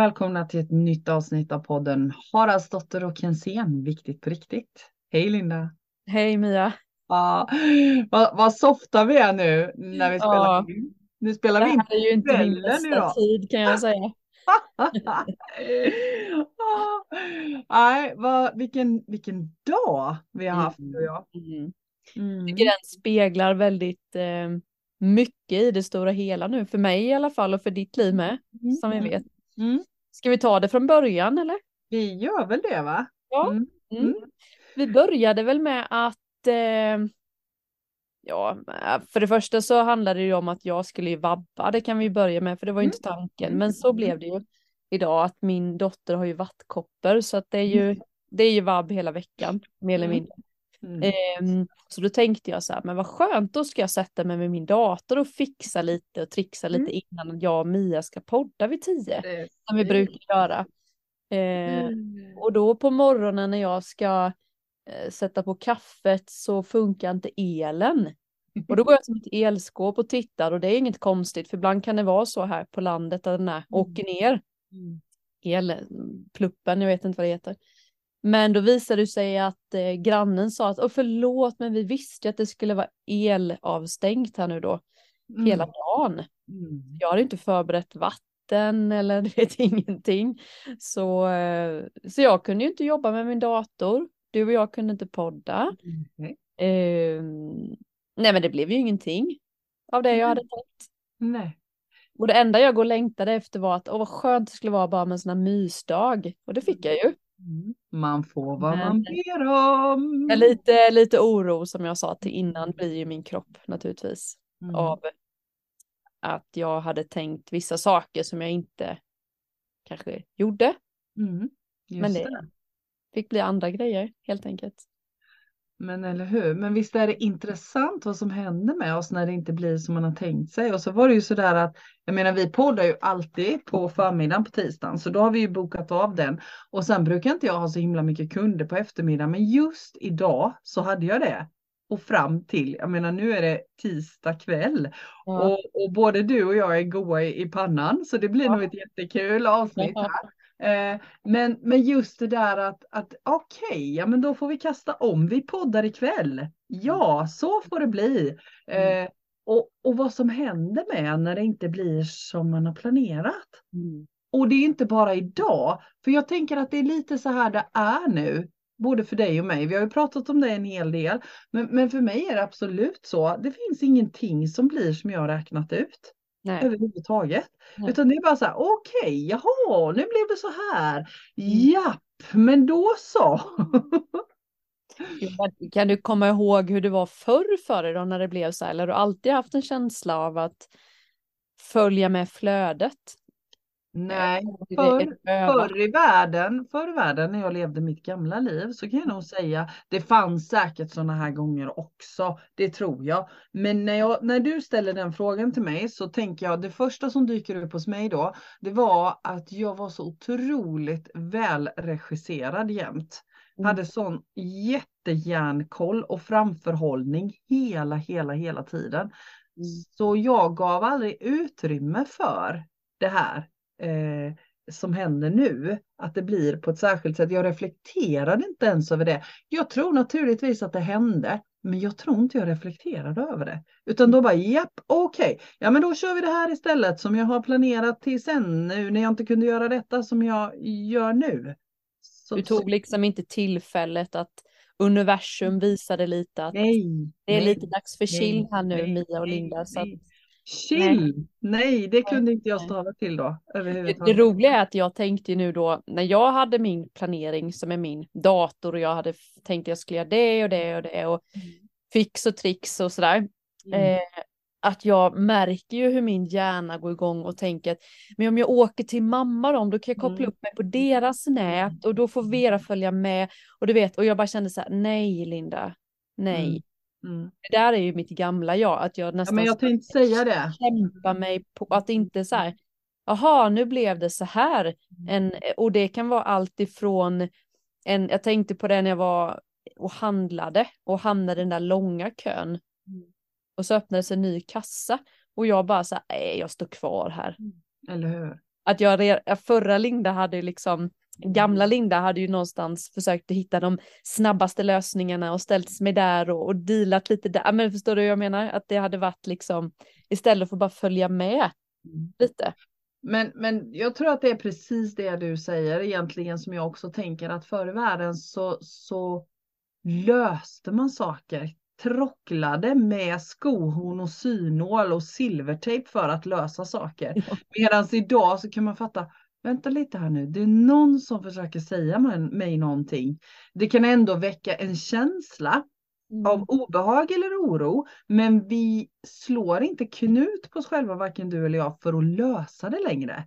välkomna till ett nytt avsnitt av podden Haraldsdotter och Kensén, viktigt på riktigt. Hej Linda! Hej Mia! Ja, vad, vad softa vi är nu när vi spelar Ja. in. Nu spelar Det vi in här är ju inte min bästa tid kan jag säga. Nej, vad, vilken, vilken dag vi har haft du och jag. Mm. Mm. tycker den speglar väldigt eh, mycket i det stora hela nu, för mig i alla fall och för ditt liv med, som vi Mm. vet. Mm. Ska vi ta det från början eller? Vi gör väl det va? Ja. Mm. Mm. Vi började väl med att, eh, ja, för det första så handlade det ju om att jag skulle ju vabba, det kan vi börja med, för det var ju Mm. inte tanken, men så blev det ju idag att min dotter har ju vattkoppor, så att det är ju, det är ju vabb hela veckan, mer eller Mm. mindre. Mm. Ehm, så då tänkte jag så här, men vad skönt, då ska jag sätta mig med min dator och fixa lite och trixa lite Mm. innan jag och Mia ska podda vid tio, Det- som vi brukar göra. Ehm, Mm. och då på morgonen när jag ska eh, sätta på kaffet så funkar inte elen. Och då går jag till mitt elskåp och tittar och det är inget konstigt för ibland kan det vara så här på landet att den här åker ner Mm. elpluppen, jag vet inte vad det heter. Men då visade det sig att eh, grannen sa att Åh, förlåt men vi visste att det skulle vara elavstängt här nu då hela dagen. Mm. Jag hade inte förberett vatten eller du vet ingenting. Så, eh, så jag kunde ju inte jobba med min dator. Du och jag kunde inte podda. Mm. Eh, nej men det blev ju ingenting av det jag hade tänkt. Nej. Och det enda jag går och längtade efter var att åh vad skönt det skulle vara bara med en sån här mysdag. Och det fick jag ju. Mm. Man får vad Men- man ber om. Lite, lite oro som jag sa till innan blir ju min kropp naturligtvis. Mm. Av att jag hade tänkt vissa saker som jag inte kanske gjorde. Mm. Men det. det fick bli andra grejer helt enkelt. Men eller hur? Men visst är det intressant vad som händer med oss när det inte blir som man har tänkt sig. Och så var det ju sådär att, jag menar vi poddar ju alltid på förmiddagen på tisdagen, så då har vi ju bokat av den. Och sen brukar inte jag ha så himla mycket kunder på eftermiddagen, men just idag så hade jag det. Och fram till, jag menar nu är det tisdag kväll Ja. och, och både du och jag är goa i, i pannan, så det blir Ja. nog ett jättekul avsnitt här. Eh, men, men just det där att, att okej, ja men då får vi kasta om. Vi poddar ikväll. Ja, så får det bli. Eh, och, och vad som händer med när det inte blir som man har planerat. Mm. Och det är inte bara idag, för jag tänker att det är lite så här det är nu. Både för dig och mig. Vi har ju pratat om det en hel del. Men, men för mig är det absolut så. Det finns ingenting som blir som jag har räknat ut Nej. överhuvudtaget. Nej. Utan det är bara så här, okej, jaha, nu blev det så här. Japp, men då så. Kan du komma ihåg hur det var förr för dig då när det blev så här? Eller har du alltid haft en känsla av att följa med flödet? Nej, Är det- förr, förr i världen, förr i världen när jag levde mitt gamla liv så kan jag nog säga, det fanns säkert sådana här gånger också, det tror jag. Men när, jag, när du ställer den frågan till mig så tänker jag, det första som dyker upp hos mig då, det var att jag var så otroligt välregisserad jämt. Mm. Hade sån jättejärnkoll och framförhållning hela, hela, hela tiden. Mm. Så jag gav aldrig utrymme för det här eh, som händer nu, att det blir på ett särskilt sätt. Jag reflekterade inte ens över det. Jag tror naturligtvis att det hände, men jag tror inte jag reflekterade över det. Utan då bara, japp, okej, ja men då kör vi det här istället som jag har planerat till sen nu när jag inte kunde göra detta som jag gör nu. Så, Du tog liksom inte tillfället att universum visade lite att nej, det är nej, lite dags för chill här nu, nej, Mia och Linda. Så att. Chill! Nej, det kunde inte jag stava till då det, det roliga är att jag tänkte ju nu då, när jag hade min planering som är min dator och jag hade tänkt att jag skulle göra det och det och det och fix och tricks och sådär. Mm. Eh, att jag märker ju hur min hjärna går igång och tänker att men om jag åker till mamma då, då kan jag koppla Mm. upp mig på deras nät och då får Vera följa med. Och du vet, och jag bara kände så här, nej Linda, nej. Mm. Det där är ju mitt gamla jag, att jag Ja, nästan men jag tänkte säga det. kämpa mig på att inte så här, jaha nu blev det så här. En, och det kan vara allt ifrån, en, jag tänkte på det när jag var och handlade och hamnade i den där långa kön. Och så öppnades en ny kassa och jag bara så här, nej jag står kvar här. Eller hur? Att jag, förra Linda hade ju liksom, gamla Linda hade ju någonstans försökt hitta de snabbaste lösningarna och ställt mig där och, och dealat lite där. Men förstår du vad jag menar? Att det hade varit liksom, istället för att bara följa med lite. Men, men jag tror att det är precis det du säger egentligen som jag också tänker att förr i världen så, så löste man saker. Trocklade med skohorn och synål och silvertejp för att lösa saker. Ja. Medan idag så kan man fatta, vänta lite här nu, det är någon som försöker säga mig, någonting. Det kan ändå väcka en känsla av obehag eller oro, men vi slår inte knut på oss själva, varken du eller jag, för att lösa det längre.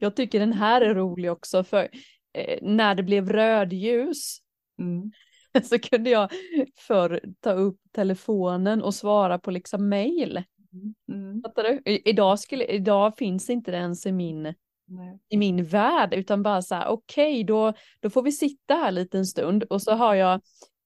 Jag tycker den här är rolig också för eh, när det blev rödljus Mm. så kunde jag förr ta upp telefonen och svara på liksom mail. Mm. Idag, skulle, idag finns inte det ens i min, Nej. i min värld utan bara så här okej då, då får vi sitta här lite en stund och så har jag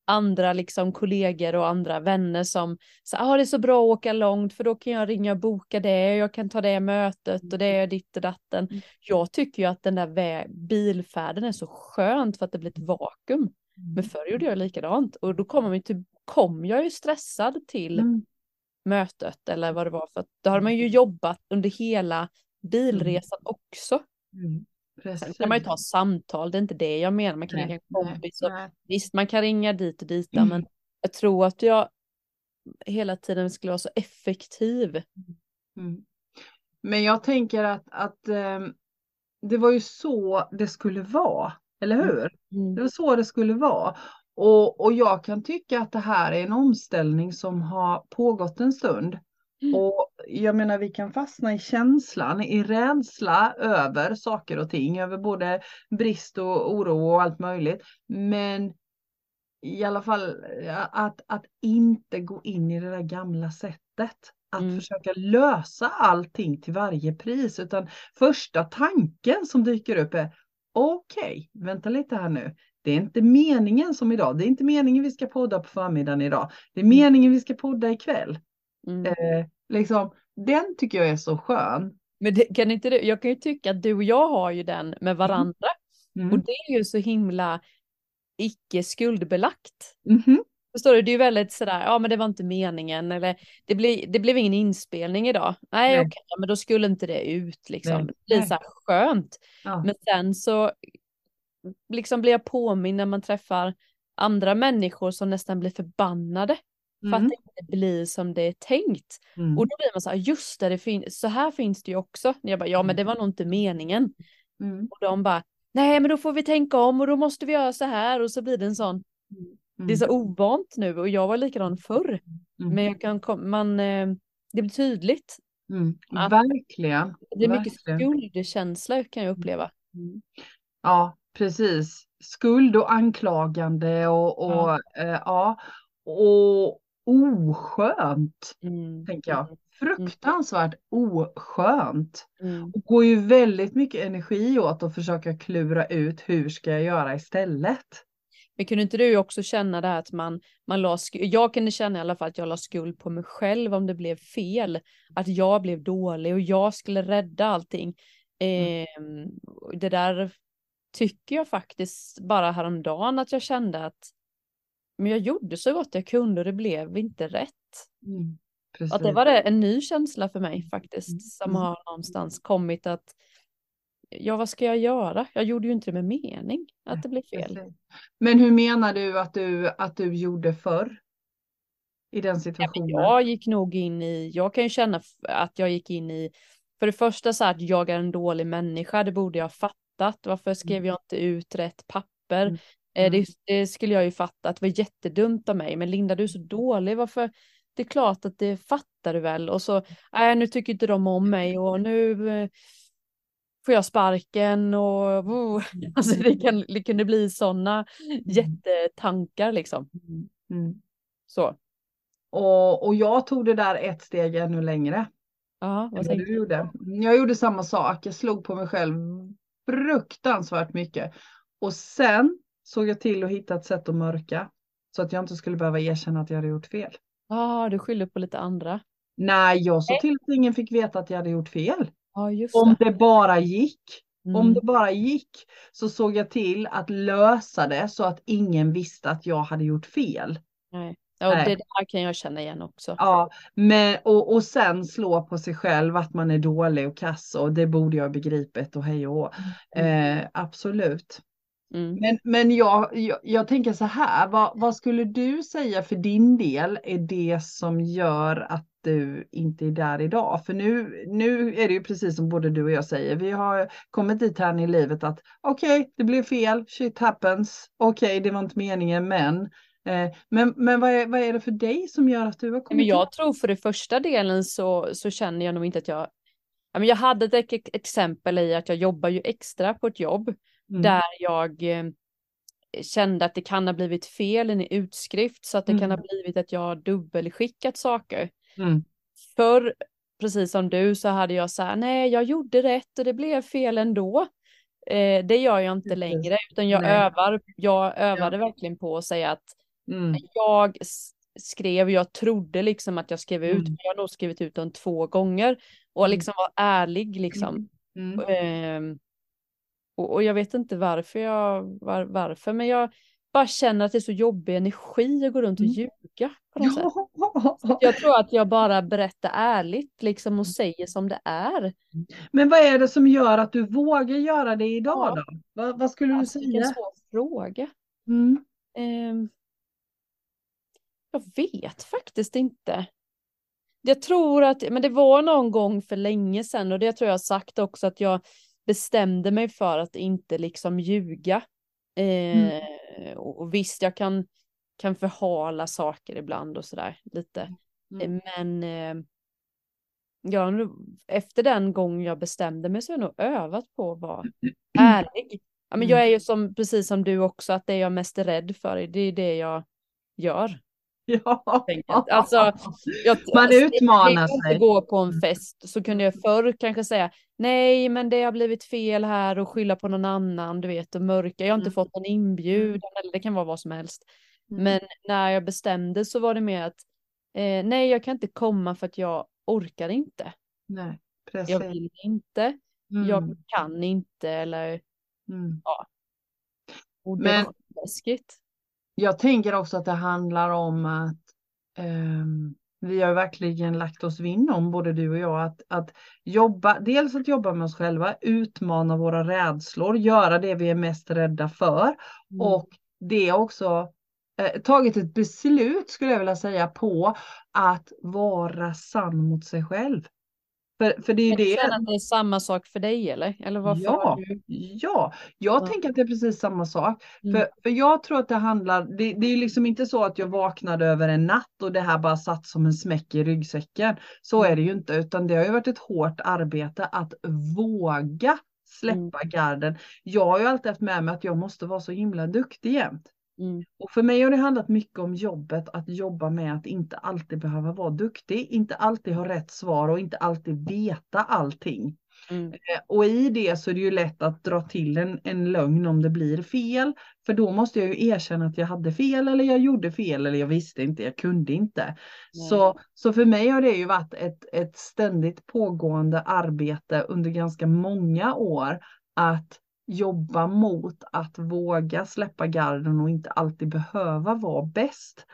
andra liksom kollegor och andra vänner som säger ah, det är så bra att åka långt för då kan jag ringa och boka det jag kan ta det mötet och det är ditt och datten. Mm. Jag tycker ju att den där bilfärden är så skönt för att det blir ett vakuum. Men förr gjorde jag likadant och då kom, man till, kom jag ju stressad till Mm. mötet eller vad det var för att då hade man ju jobbat under hela bilresan också. Mm. Sen kan man ju ta samtal, det är inte det jag menar. Man kan ringa en kompis och nej. visst man kan ringa dit och dit Mm. men jag tror att jag hela tiden skulle vara så effektiv. Mm. Men jag tänker att, att ehm, det var ju så det skulle vara, eller Mm. hur? Det var så det skulle vara. Och, och jag kan tycka att det här är en omställning som har pågått en stund. Mm. Och jag menar, vi kan fastna i känslan, i rädsla över saker och ting, över både brist och oro och allt möjligt. Men i alla fall ja, att, att inte gå in i det där gamla sättet. Att Mm. försöka lösa allting till varje pris. Utan första tanken som dyker upp är okej, vänta lite här nu. Det är inte meningen som idag. Det är inte meningen vi ska podda på förmiddagen idag. Det är meningen vi ska podda ikväll. Mm. Eh, liksom, den tycker jag är så skön. Men det, kan inte du, jag kan ju tycka att du och jag har ju den med varandra Mm. och det är ju så himla icke skuldbelagt. Mhm. Förstår du, det är ju väldigt sådär, ja men det var inte meningen eller det, blir, det blev ingen inspelning idag. Nej, Nej. okej, men då skulle inte det ut liksom. Nej. Det blir så här skönt. Ja. Men sen så liksom blir jag påminn när man träffar andra människor som nästan blir förbannade för att Mm. det inte blir som det är tänkt. Mm. Och då blir man så här, just det, det fin- så här finns det ju också. Jag bara, ja men det var nog inte meningen. Mm. Och de bara, nej men då får vi tänka om och då måste vi göra så här och så blir det en sån, det är så ovant nu och jag var likadan förr. Mm. Men jag kan man, eh, det blir tydligt. Mm. Verkligen. Det är mycket Verkligen. skuldkänsla kan jag uppleva. Mm. Ja, precis. Skuld och anklagande och, och Ja. Eh, ja. Och oskönt, Mm. tänker jag. Fruktansvärt oskönt. Mm. Och går ju väldigt mycket energi åt att försöka klura ut hur ska jag göra istället. Men kunde inte du också känna det här att man, man la jag kunde känna i alla fall att jag la skuld på mig själv om det blev fel. Att jag blev dålig och jag skulle rädda allting. Och det där tycker jag faktiskt bara häromdagen att jag kände att men jag gjorde så gott jag kunde och det blev inte rätt. Precis. Att det var en ny känsla för mig faktiskt Mm. som Mm. har någonstans kommit att ja vad ska jag göra? Jag gjorde ju inte det med mening att det blev fel. Men hur menar du att du, att du gjorde förr? I den situationen? jag gick nog in i, jag kan ju känna att jag gick in i, för det första så här att jag är en dålig människa, det borde jag ha fattat. Varför skrev jag inte ut rätt papper? Mm. Eh, Det, det skulle jag ju fatta, att det var jättedumt av mig. Men Linda, du är så dålig, varför? Det är klart att det fattar du väl. Och så, nej nu tycker inte de om mig och nu eh, får jag sparken och oh. alltså det, kan, det kunde bli sådana jättetankar liksom. Mm. Mm. Så, Och, och jag tog det där ett steg ännu längre. ja, vad tänkte du gjorde. Jag gjorde samma sak. Jag slog på mig själv fruktansvärt mycket. Och sen såg jag till att hitta ett sätt att mörka. Så att jag inte skulle behöva erkänna att jag hade gjort fel. Ja, du skyller på lite andra. Nej, jag såg Nej. till att ingen fick veta att jag hade gjort fel. Ja, just Om det. det bara gick. Om Mm. det bara gick så såg jag till att lösa det så att ingen visste att jag hade gjort fel. Nej. Ja, det där kan jag känna igen också. Ja, men, och, och sen slå på sig själv att man är dålig och kass och det borde jag ha begripit och hej och hå. eh, Absolut. Mm. Men, men jag, jag, jag tänker så här, vad, vad skulle du säga för din del är det som gör att du inte är där idag? För nu, nu är det ju precis som både du och jag säger, vi har kommit dit här i livet att okej, det blev fel, shit happens, okej, det var inte meningen, men eh, men, men vad, är, vad är det för dig som gör att du har kommit Men jag tror för det första delen så, så känner jag nog inte att jag... Jag hade ett ex- exempel i att jag jobbar ju extra på ett jobb Mm. där jag eh, kände att det kan ha blivit fel i en utskrift så att det kan ha Mm. blivit att jag har dubbelskickat saker. Mm. För precis som du så hade jag så här, nej jag gjorde rätt och det blev fel ändå. Eh, det gör jag inte längre utan jag Nej. övar, jag övade verkligen på att säga att Mm. jag skrev, jag trodde liksom att jag skrev ut, Mm. men jag har nog skrivit ut den två gånger och Mm. liksom var ärlig liksom. Mm. Ehm, och, och jag vet inte varför jag, var, varför, men jag bara känner att det är så jobbig energi att gå runt och Mm. ljuga på något sätt. Ja. Jag tror att jag bara berättar ärligt liksom och säger som det är. Men vad är det som gör att du vågar göra det idag Ja. då? Vad, vad skulle du Alltså, säga? svår fråga. Mm. Ehm, jag vet faktiskt inte. Jag tror att, men det var någon gång för länge sedan och det tror jag sagt också att jag bestämde mig för att inte liksom ljuga. Eh, och, och visst, jag kan, kan förhala saker ibland och sådär lite. Mm. Eh, Men eh, jag, efter den gången jag bestämde mig så har jag nog övat på att vara ärlig. Ja, men jag är ju som, precis som du också, att det jag mest är rädd för, det är det jag gör. Ja. Alltså, Jag, Man det- utmanar inte sig. gå på en fest så kunde jag förr kanske säga nej men det har blivit fel här och skylla på någon annan du vet och mörka. Jag har inte Mm. fått någon inbjudan eller det kan vara vad som helst. Mm. Men när jag bestämde så var det mer att eh, nej jag kan inte komma för att jag orkar inte. Nej, Jag precis. vill inte. Mm. Jag kan inte eller Mm. och det Men- var läskigt. Jag tänker också att det handlar om att ehm, vi har verkligen lagt oss vinn om, både du och jag, att, att jobba, dels att jobba med oss själva, utmana våra rädslor, göra det vi är mest rädda för Mm. och det också eh, tagit ett beslut skulle jag vilja säga på att vara sann mot sig själv. För, för det är ju det. att det är samma sak för dig eller? Eller varför Ja, ja, jag Ja. tänker att det är precis samma sak. Mm. För, för jag tror att det handlar, det, det är liksom inte så att jag vaknade över en natt och det här bara satt som en smäck i ryggsäcken. Så är det ju inte, utan det har ju varit ett hårt arbete att våga släppa garden. Jag har ju alltid haft med mig att jag måste vara så himla duktig jämt. Mm. Och för mig har det handlat mycket om jobbet, att jobba med att inte alltid behöva vara duktig, inte alltid ha rätt svar och inte alltid veta allting. Mm. Eh, Och i det så är det ju lätt att dra till en, en lögn om det blir fel. För då måste jag ju erkänna att jag hade fel eller jag gjorde fel eller jag visste inte, jag kunde inte. Så, så för mig har det ju varit ett, ett ständigt pågående arbete under ganska många år att jobba mot att våga släppa garden och inte alltid behöva vara bäst.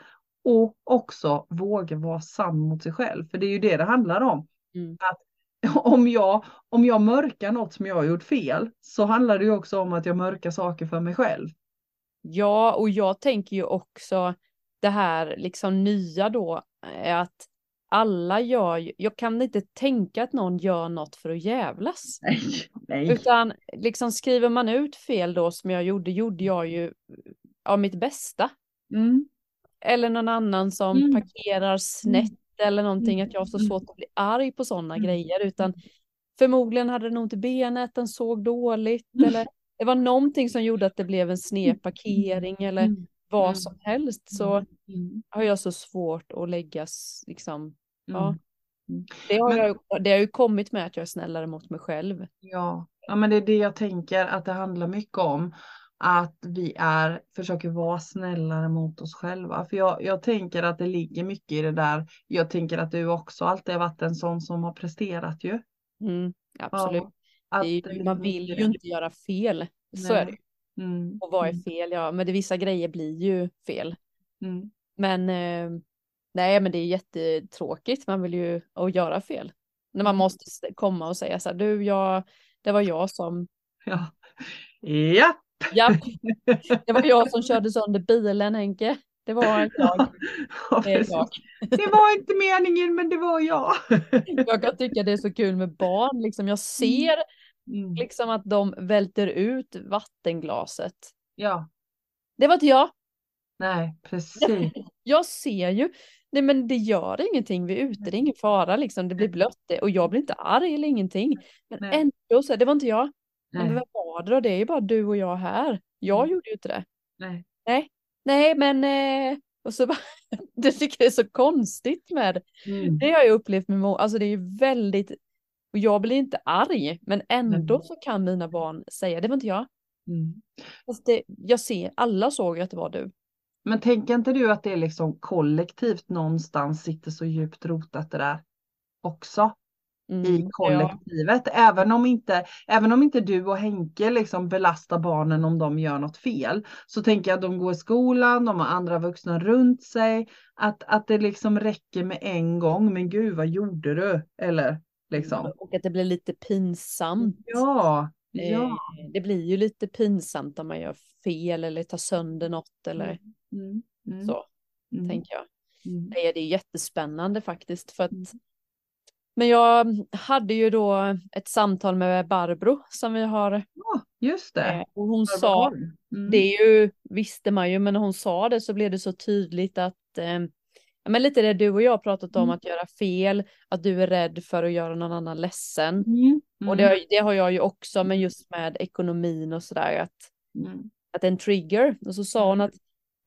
Och också våga vara sann mot sig själv, för det är ju det det handlar om. Mm. Att om jag, om jag mörkar något som jag har gjort fel så handlar det ju också om att jag mörkar saker för mig själv. Ja, och jag tänker ju också det här liksom nya då är att alla gör jag kan inte tänka att någon gör något för att jävlas. Nej, nej. Utan liksom skriver man ut fel då som jag gjorde, gjorde jag ju av mitt bästa. Mm. Eller någon annan som Mm. parkerar snett eller någonting, att jag har så Mm. svårt att bli arg på sådana Mm. grejer. Utan förmodligen hade den ont i benet, den såg dåligt Mm. eller det var någonting som gjorde att det blev en sned parkering eller Mm. Vad Mm. som helst så Mm. har jag så svårt att läggas liksom. Ja. Mm. Mm. Det har, Men- jag, det har ju kommit med att jag är snällare mot mig själv. Ja. ja, men det är det jag tänker att det handlar mycket om. Att vi är, försöker vara snällare mot oss själva. För jag, jag tänker att det ligger mycket i det där. Jag tänker att du också alltid har varit en sån som har presterat ju. Mm. absolut. Ja, att ju, man vill ju inte göra fel. Så Nej. är det. Mm. Och vad är Mm. fel? Ja, men det, vissa grejer blir ju fel. Mm. Men eh, nej, men det är jättetråkigt. Man vill ju att göra fel. När man Mm. måste komma och säga så här, du, jag, det var jag som, Ja. ja. ja, det var jag som körde sönder bilen Henke. Det var jag. Ja, Det är jag. Det var inte meningen men det var jag. Jag kan tycka det är så kul med barn. Liksom, jag ser Mm. liksom att de välter ut vattenglaset. Ja, Det var inte jag. nej precis. Jag ser ju. Nej men det gör ingenting, vi är ute, det är ingen fara liksom, det blir blött det. och jag blir inte arg eller ingenting. Men Nej. ändå så, det var inte jag. Men Nej, vem var det då? Det är ju bara du och jag här. Jag Mm. gjorde ju inte det. nej. Nej men, eh... och så bara, du tycker det är så konstigt med Mm. det har jag upplevt med många, alltså det är ju väldigt, och jag blir inte arg, men ändå Mm. så kan mina barn säga, det var inte jag. Mm. Fast det, jag ser, alla såg att det var du. Men tänker inte du att det är liksom kollektivt någonstans sitter så djupt rotat det där också Mm, i ja. kollektivet? Även om inte, även om inte du och Henke liksom belastar barnen om de gör något fel så tänker jag att de går i skolan, de har andra vuxna runt sig, att, att det liksom räcker med en gång, men gud vad gjorde du? Eller liksom. Och att det blir lite pinsamt. Ja, ja. Eh, Det blir ju lite pinsamt om man gör fel eller tar sönder något eller Mm, mm, så, mm, tänker jag. mm. Nej, det är jättespännande faktiskt. För att... Mm. Men jag hade ju då ett samtal med Barbro som vi har. Ja, just det. eh, Och hon sa, Mm. det är ju, visste man ju, men när hon sa det så blev det så tydligt att eh, men lite det du och jag har pratat om, Mm. att göra fel, att du är rädd för att göra någon annan ledsen. Mm, Och det, har- det har jag ju också, men just med ekonomin och sådär, att, mm, att det är en trigger. Och så sa hon Mm. att,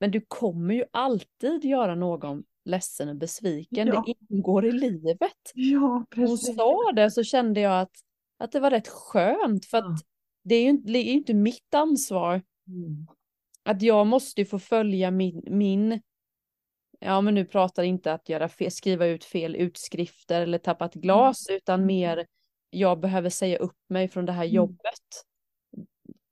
men du kommer ju alltid göra någon ledsen och besviken, Ja. det ingår i livet. Ja, Hon precis. sa det så kände jag att, att det var rätt skönt för att det är ju inte, det är inte mitt ansvar Mm. att jag måste ju få följa min, min ja men nu pratar inte att göra fel, skriva ut fel utskrifter eller tappa ett glas utan mer jag behöver säga upp mig från det här Mm. jobbet.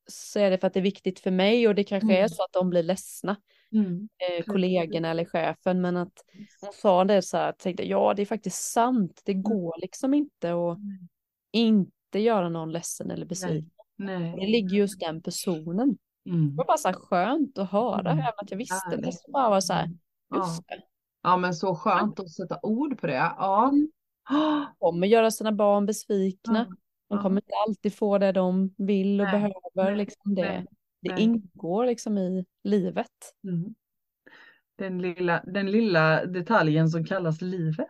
Så är det för att det är viktigt för mig och det kanske är Mm. så att de blir ledsna, Mm. eh, kollegorna eller chefen men att hon sa det så här, tänkte ja det är faktiskt sant, det går liksom inte att Mm. inte göra någon ledsen eller besviken. Det ligger just den personen. Mm. Det var bara så här skönt att höra, Mm. även att jag visste det. Så bara var så här, Ja. just det. ja, men så skönt att sätta ord på det. Ja. Mm. Ah, kommer göra sina barn besvikna. Ja, De ja. kommer inte alltid få det de vill och Nej, behöver. liksom det nej, det nej. ingår liksom i livet. Mm. Den, lilla, den lilla detaljen som kallas livet.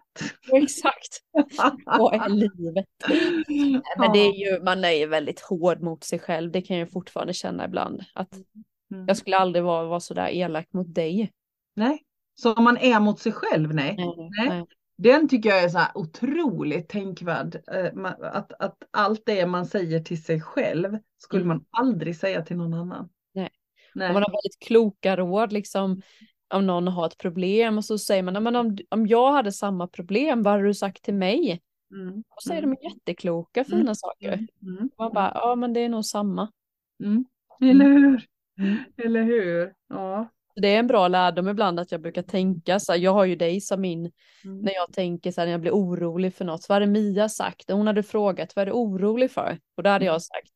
Ja, exakt. Vad är livet? Men det är ju, man är ju väldigt hård mot sig själv. Det kan jag fortfarande känna ibland. Att Mm. jag skulle aldrig vara, vara sådär elak mot dig. Nej, så om man är mot sig själv, nej. Nej, Nej. Den tycker jag är så här otroligt tänkvärd. eh, Att, att allt det man säger till sig själv skulle Mm. man aldrig säga till någon annan. Nej. Nej. Man har väldigt kloka råd liksom. Om någon har ett problem och så säger man, "Ja, men om, om jag hade samma problem, vad hade du sagt till mig? Mm. Och så är Mm. de jättekloka, fina Mm. saker. Mm. Mm. Man bara, ja men det är nog samma. Mm. Eller hur? Mm. Eller hur? Ja. Det är en bra lärdom ibland att jag brukar tänka så här, jag har ju dig som min, Mm. när jag tänker så här, när jag blir orolig för något, vad hade Mia sagt? Hon hade frågat, vad är du orolig för? Och då hade Mm. jag sagt,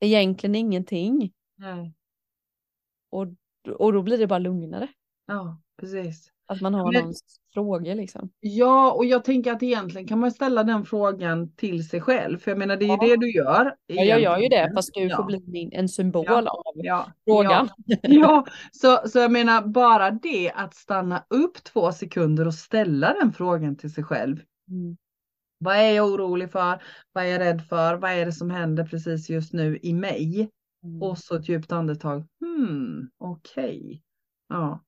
egentligen ingenting. Nej. Och, och då blir det bara lugnare. Ja, precis. Att man har Men- någons frågor liksom. Ja, och jag tänker att egentligen kan man ställa den frågan till sig själv. För jag menar, det är ju Ja. det du gör. Ja, jag gör ju det, fast du ja. får bli min, en symbol Ja. av Ja. frågan. Ja. Så, så jag menar bara det att stanna upp två sekunder och ställa den frågan till sig själv. Mm. Vad är jag orolig för? Vad är jag rädd för? Vad är det som händer precis just nu i mig? Mm. Och så ett djupt andetag. Hmm, okej. Ja,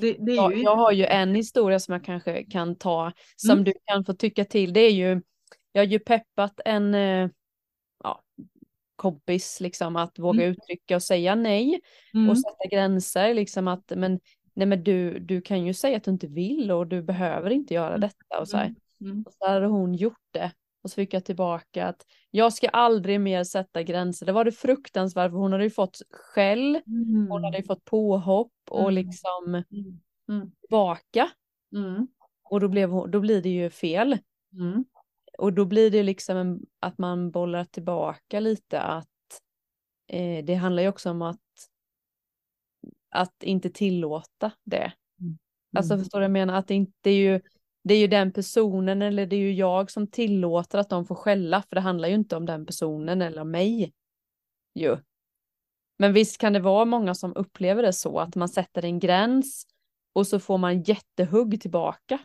det, det är Ja, ju... jag har ju en historia som jag kanske kan ta, som Mm. du kan få tycka till. Det är ju, jag har ju peppat en eh, ja, kompis liksom att våga uttrycka och säga nej Mm. och sätta gränser. Liksom att, men, nej, men du, du kan ju säga att du inte vill och du behöver inte göra Mm. detta och så här. Mm. Mm. Och så hade hon gjort det Och så fick jag tillbaka att jag ska aldrig mer sätta gränser. Det var det fruktansvärt för hon hade ju fått skäll, Mm. hon hade ju fått påhopp och Mm. liksom Mm. Mm. tillbaka. Mm. Och då, blev då blir det ju fel. Mm. Och då blir det liksom en, att man bollar tillbaka lite att eh, det handlar ju också om att att inte tillåta det. Alltså förstår du vad jag menar? Att det inte är ju det är ju den personen eller det är ju jag som tillåter att de får skälla för det handlar ju inte om den personen eller om mig. Jo. Men visst kan det vara många som upplever det så att man sätter en gräns och så får man jättehugg tillbaka.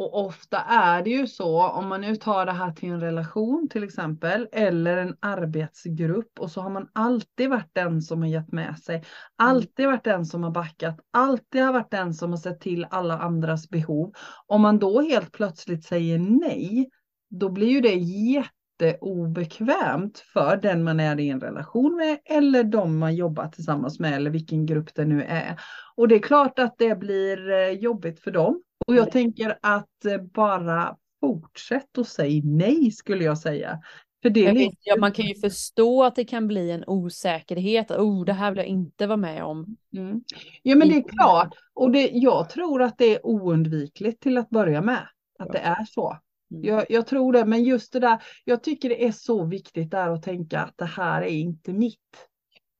Och ofta är det ju så om man nu tar det här till en relation till exempel eller en arbetsgrupp och så har man alltid varit den som har gett med sig. Alltid varit den som har backat. Alltid har varit den som har sett till alla andras behov. Om man då helt plötsligt säger nej, då blir ju det jätteobekvämt för den man är i en relation med eller de man jobbar tillsammans med eller vilken grupp det nu är. Och det är klart att det blir eh, jobbigt för dem. Och jag tänker att eh, bara fortsätt och säg nej skulle jag säga. För det vet, ja, man kan ju förstå att det kan bli en osäkerhet. Oh, det här vill jag inte vara med om. Mm. Ja men det är Mm. klart. Och det, jag tror att det är oundvikligt till att börja med. Att det är så. Mm. Jag, jag tror det, men just det där, jag tycker det är så viktigt där att tänka att det här är inte mitt.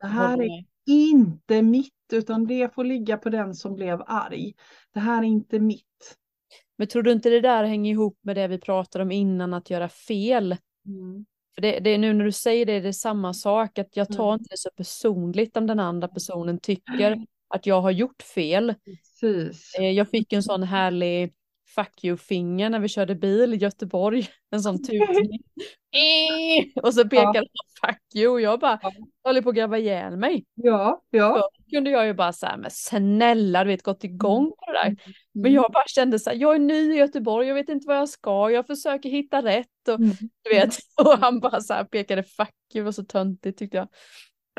Det här är. Inte mitt, utan det får ligga på den som blev arg. Det här är inte mitt. Men tror du inte det där hänger ihop med det vi pratade om innan, att göra fel? För det, det är nu när du säger det, det är samma sak, att jag tar Mm. inte det så personligt om den andra personen tycker att jag har gjort fel. Precis. Eh, Jag fick en sån härlig fuck you-finger när vi körde bil i Göteborg. En sån tutning. Och så pekade han fuck you och jag bara Ja. håller på att gräva ihjäl mig. Ja, ja. Då kunde jag ju bara säga men snälla du vet gått igång på det där. Men Mm. jag bara kände så här, jag är ny i Göteborg, jag vet inte vad jag ska, jag försöker hitta rätt och Mm. du vet. Och han bara så här pekade fuck you, var så töntigt tyckte jag.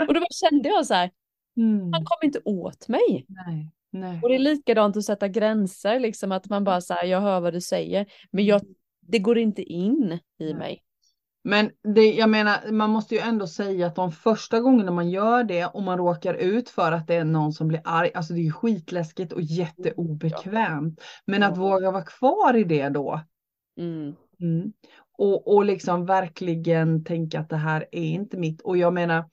Och då kände jag så här, Mm. han kom inte åt mig. Nej, nej. Och det är likadant att sätta gränser, liksom att man bara här, jag hör vad du säger, men jag, det går inte in i Nej. mig. Men det, jag menar, man måste ju ändå säga att de första gångerna man gör det och man råkar ut för att det är någon som blir arg, alltså det är ju skitläskigt och jätteobekvämt. Men att Ja. våga vara kvar i det då. Mm. Mm. Och, och liksom verkligen tänka att det här är inte mitt. Och jag menar,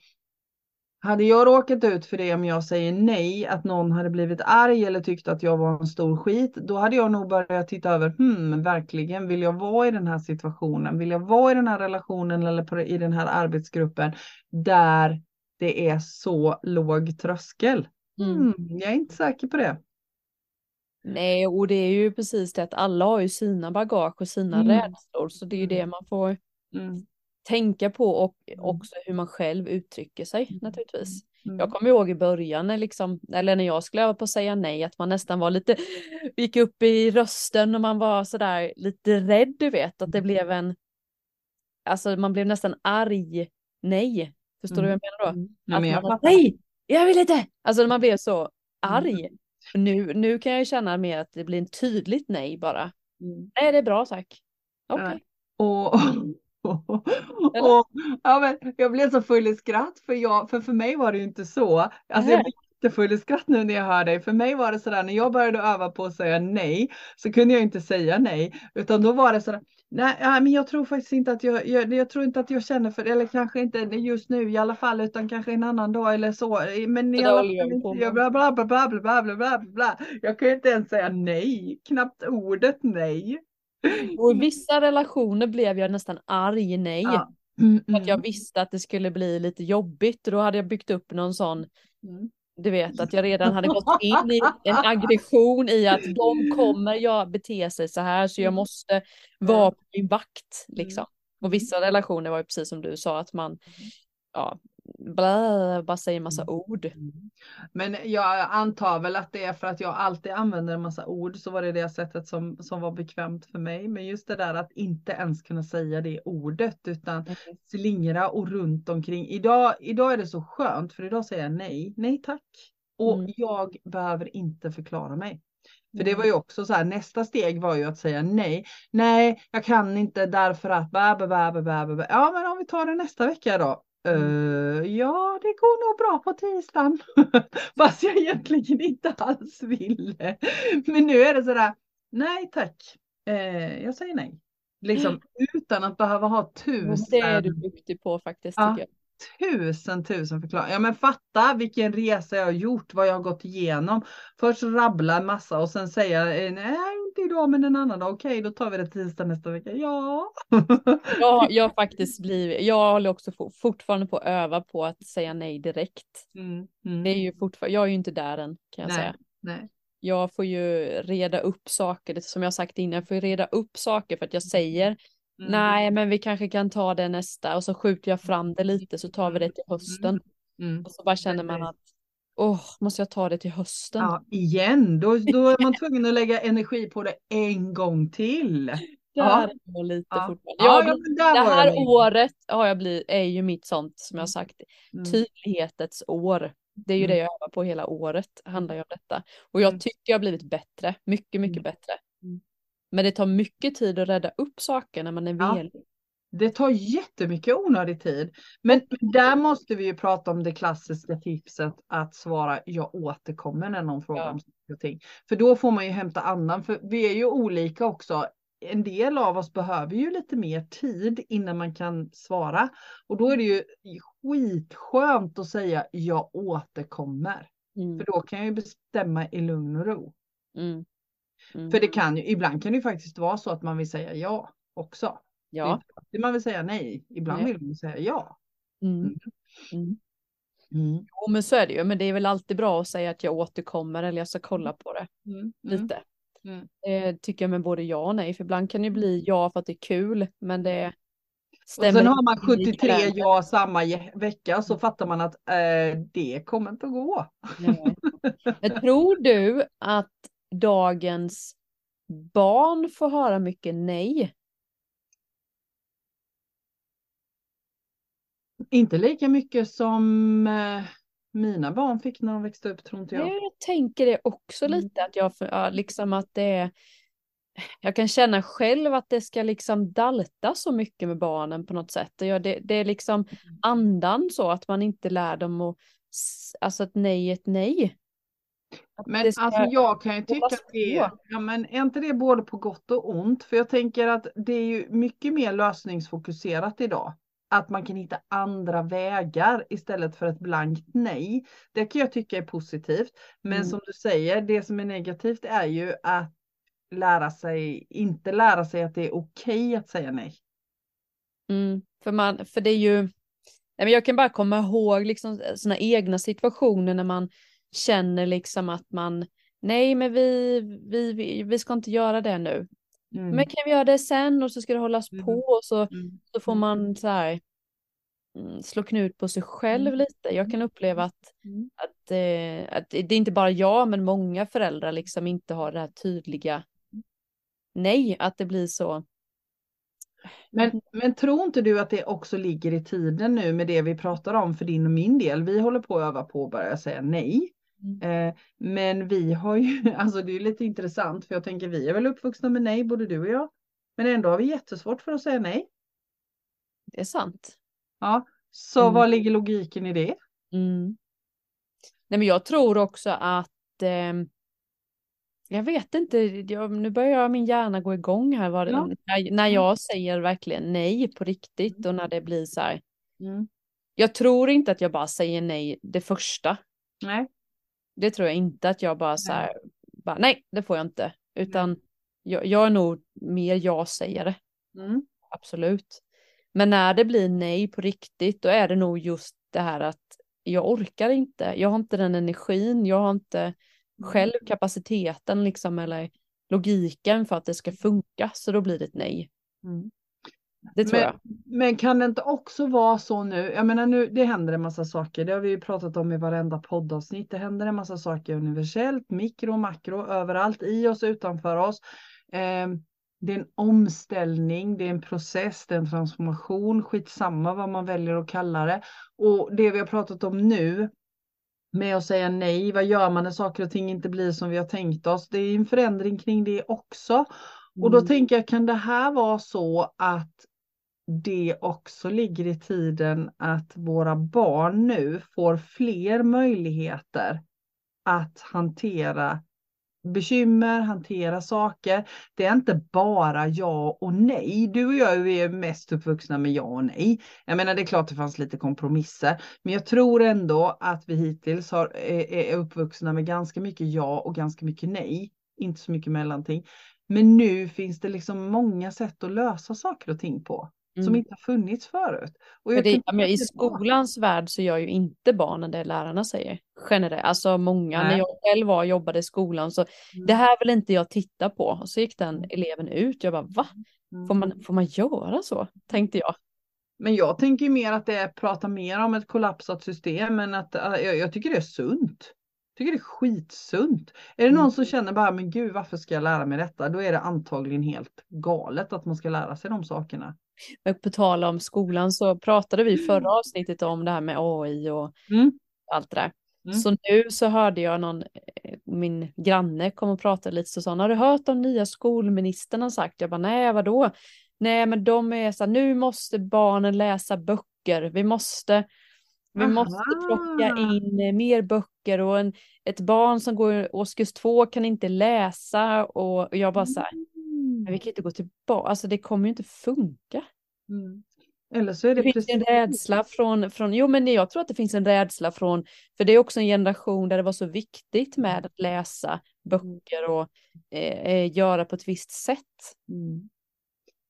hade jag råkat ut för det om jag säger nej, att någon hade blivit arg eller tyckt att jag var en stor skit, då hade jag nog börjat titta över, hmm, verkligen, vill jag vara i den här situationen? Vill jag vara i den här relationen eller i den här arbetsgruppen där det är så låg tröskel? Mm. Hmm, jag är inte säker på det. Nej, och det är ju precis det att alla har ju sina bagage och sina Mm. rädslor, så det är ju det man får Mm. Tänka på och Mm. också hur man själv uttrycker sig naturligtvis. Mm. Jag kommer ihåg i början när, liksom, eller när jag skulle öva på att säga nej, att man nästan var lite, gick upp i rösten och man var sådär lite rädd, du vet, att det blev en, alltså man blev nästan arg nej. Förstår du vad jag menar då? Mm. Nej, men jag man nej, jag vill inte! Alltså man blev så arg. Mm. Nu, nu kan jag känna mer att det blir en tydligt nej bara. Mm. Nej, det är bra tack. Okej. Och, och, och, ja, men jag blev så full i skratt för, jag, för för mig var det ju inte så. Alltså jag blev jättefull i skratt nu när jag hör dig. För mig var det sådär när jag började öva på att säga nej så kunde jag inte säga nej. Utan då var det sådär, nej men jag tror faktiskt inte att jag, jag, jag tror inte att jag känner för det. Eller kanske inte just nu i alla fall utan kanske en annan dag eller så. Men i alla fall jag bla bla bla bla bla bla bla bla bla. Jag kan ju inte ens säga nej, knappt ordet nej. Och i vissa relationer blev jag nästan arg nej. Ja. Mm, För att jag mm, visste att det skulle bli lite jobbigt och då hade jag byggt upp någon sån, mm. du vet att jag redan hade gått in i en aggression i att de kommer jag bete sig så här så jag måste vara på min vakt liksom. Och vissa relationer var ju precis som du sa att man, ja, blä, bara säger massa ord. Mm. Men jag antar väl att det är för att jag alltid använder en massa ord så var det det sättet som, som var bekvämt för mig. Men just det där att inte ens kunna säga det ordet utan slingra och runt omkring. Idag, idag är det så skönt för idag säger jag nej, nej tack. Och Mm. jag behöver inte förklara mig. För det var ju också så här, nästa steg var ju att säga nej. Nej, jag kan inte därför att, bä, bä, bä, bä, bä. ja men om vi tar det nästa vecka då. Uh, ja, det går nog bra på tisdagen. Fast jag egentligen inte alls ville. Men nu är det sådär, nej tack, uh, jag säger nej. Liksom utan att behöva ha tusen. Det är du duktig på faktiskt. Ja, tusen tusen förklaringar. Ja men fatta vilken resa jag har gjort, vad jag har gått igenom. Först rabbla en massa och sen säga eh, nej inte idag men en annan dag. Okej då tar vi det tisdag nästa vecka. Ja. ja jag har faktiskt blivit, jag håller också fortfarande på att öva på att säga nej direkt. Mm, mm. Det är ju fortfarande, jag är ju inte där än kan jag nej, säga. Nej. Jag får ju reda upp saker, som jag sagt innan, jag får ju reda upp saker för att jag säger Mm. Nej, men vi kanske kan ta det nästa och så skjuter jag fram det lite så tar vi det till hösten. Mm. mm. Och så bara känner man att oh, måste jag ta det till hösten? Ja, igen, då, då är man tvungen att lägga energi på det en gång till. Där ja. lite ja. fortfarande. Ja, ja, det här året har jag blivit, är ju mitt sånt som jag mm. sagt, mm. tydlighetens år. Det är ju mm. det jag övar på hela året, handlar ju om detta. Och jag tycker jag har blivit bättre, mycket, mycket bättre. Men det tar mycket tid att rädda upp saker när man är ja. velig. Det tar jättemycket onödig tid. Men där måste vi ju prata om det klassiska tipset att svara jag återkommer när någon frågar ja. om saker och ting. För då får man ju hämta annan, för vi är ju olika också. En del av oss behöver ju lite mer tid innan man kan svara. Och då är det ju skitskönt att säga jag återkommer. Mm. För då kan jag ju bestämma i lugn och ro. Mm. Mm. För det kan ju, ibland kan det ju faktiskt vara så att man vill säga ja också. Ja. Det man vill säga nej, ibland nej. vill man säga ja. Mm. Mm. mm. mm. Jo men så är det ju, men det är väl alltid bra att säga att jag återkommer eller jag ska kolla på det mm. lite. Det tycker jag med både ja och nej, för ibland kan det bli ja för att det är kul, men det Stämmer. Och sen har man 73 ja samma vecka så fattar man att eh, det kommer inte att gå. Men tror du att dagens barn får höra mycket nej. Inte lika mycket som eh, mina barn fick när de växte upp tror inte jag. Jag tänker det också mm. lite att jag liksom att det är jag kan känna själv att det ska liksom dalta så mycket med barnen på något sätt. Det, det är liksom mm. andan så att man inte lär dem att, alltså ett nej ett nej. Men alltså jag kan ju tycka att det är, ja, men är inte det både på gott och ont? För jag tänker att det är ju mycket mer lösningsfokuserat idag. Att man kan hitta andra vägar istället för ett blankt nej. Det kan jag tycka är positivt. Men mm. som du säger, det som är negativt är ju att lära sig, inte lära sig att det är okej okay att säga nej. Mm, för, man, för det är ju, jag kan bara komma ihåg liksom sådana egna situationer när man känner liksom att man, nej men vi, vi, vi, vi ska inte göra det nu. Mm. Men kan vi göra det sen och så ska det hållas mm. på och så, mm. så får man så här mm, slå knut på sig själv mm. lite. Jag kan uppleva att, mm. att, eh, att det är inte bara jag men många föräldrar liksom inte har det här tydliga nej, att det blir så. Men, men tror inte du att det också ligger i tiden nu med det vi pratar om för din och min del? Vi håller på att öva på att börja säga nej. Mm. Eh, men vi har ju, alltså det är lite intressant för jag tänker vi är väl uppvuxna med nej både du och jag. Men ändå har vi jättesvårt för att säga nej. Det är sant. Ja, så mm. vad ligger logiken i det? Mm. Nej men jag tror också att eh, jag vet inte, jag, nu börjar min hjärna gå igång här var, ja. när, när jag mm. säger verkligen nej på riktigt och när det blir så här. Mm. Jag tror inte att jag bara säger nej det första. Nej. Det tror jag inte att jag bara så här, bara, nej det får jag inte. Utan jag, jag är nog mer ja-sägare. Mm. Absolut. Men när det blir nej på riktigt då är det nog just det här att jag orkar inte. Jag har inte den energin, jag har inte mm. själv kapaciteten liksom eller logiken för att det ska funka så då blir det ett nej. Mm. Det tror men, jag. Men kan det inte också vara så nu, jag menar nu, det händer en massa saker, det har vi ju pratat om i varenda poddavsnitt, det händer en massa saker universellt, mikro, makro, överallt, i oss, utanför oss. Eh, det är en omställning, det är en process, det är en transformation, skitsamma vad man väljer att kalla det. Och det vi har pratat om nu, med att säga nej. Vad gör man när saker och ting inte blir som vi har tänkt oss? Det är en förändring kring det också. Och då Mm. tänker jag, kan det här vara så att det också ligger i tiden att våra barn nu får fler möjligheter att hantera bekymmer, hantera saker. Det är inte bara ja och nej. Du och jag är mest uppvuxna med ja och nej. Jag menar det är klart det fanns lite kompromisser, men jag tror ändå att vi hittills har, eh, eh, är uppvuxna med ganska mycket ja och ganska mycket nej. Inte så mycket mellanting. Men nu finns det liksom många sätt att lösa saker och ting på som Mm. inte har funnits förut. Och jag det, men I skolans värld så gör ju inte barnen det lärarna säger. Generellt, alltså många, när Nej. jag själv var och jobbade i skolan så Mm. det här vill inte jag titta på. Och så gick den eleven ut, jag bara va? Får Mm. man, får man göra så? Tänkte jag. Men jag tänker mer att det är prata mer om ett kollapsat system än att äh, jag, jag tycker det är sunt. Jag tycker det är skitsunt. Är det någon Mm. som känner bara, men gud varför ska jag lära mig detta? Då är det antagligen helt galet att man ska lära sig de sakerna. Men på tal om skolan så pratade vi förra avsnittet om det här med AI och Mm. allt det där. Mm. Så nu så hörde jag någon, eh, min granne kom och pratade lite så sa har du hört om nya skolministern har sagt? Jag bara, nej vadå? Nej men de är så här, nu måste barnen läsa böcker, vi måste, vi måste plocka Aha. in mer böcker och en, ett barn som går årskurs två kan inte läsa och, och jag bara så här, men vi kan inte gå tillbaka, alltså det kommer ju inte funka. Mm. Eller så är det, Det finns ju en precis. rädsla från, från, jo men jag tror att det finns en rädsla från, för det är också en generation där det var så viktigt med att läsa böcker och eh, eh, göra på ett visst sätt. Mm.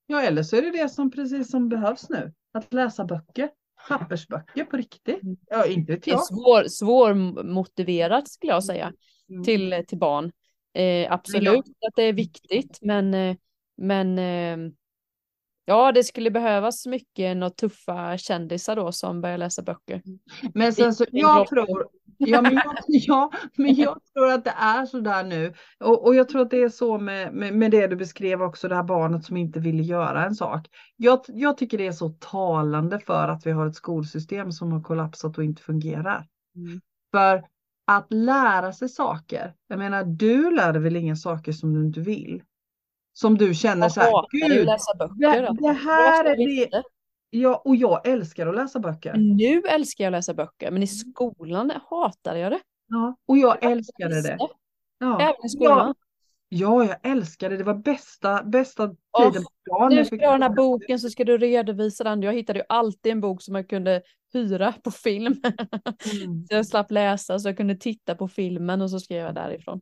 Ja, eller så är det det som precis som behövs nu. Att läsa böcker. Pappersböcker på riktigt. Mm. Ja, inte vet Det är jag. svår, svårmotiverat skulle jag säga Mm. till, till barn. Eh, absolut att det är viktigt men, eh, men eh, ja det skulle behövas mycket några tuffa kändisar då som börjar läsa böcker. Men sen så, jag tror, ja men jag, ja, men jag tror att det är så där nu. Och, och jag tror att det är så med, med, med det du beskrev också, det här barnet som inte ville göra en sak. Jag, jag tycker det är så talande för att vi har ett skolsystem som har kollapsat och inte fungerar. Mm. För att lära sig saker, jag menar du lär dig väl inga saker som du inte vill? Som du känner Jag så här, hatar ju att gud, läsa böcker. det, alltså. det här Jag är det, ja, och jag älskar att läsa böcker. Nu älskar jag att läsa böcker, men i skolan hatade jag det. Ja, och jag Jag älskade det. Ja. Även i skolan. Ja, jag älskade det. Det var bästa, bästa Åh, tiden på dagen. Nu Jag ska du ha den här boken så ska du redovisa den. Jag hittade ju alltid en bok som jag kunde hyra på film. Mm. Så jag slapp läsa så jag kunde titta på filmen och så skrev jag därifrån.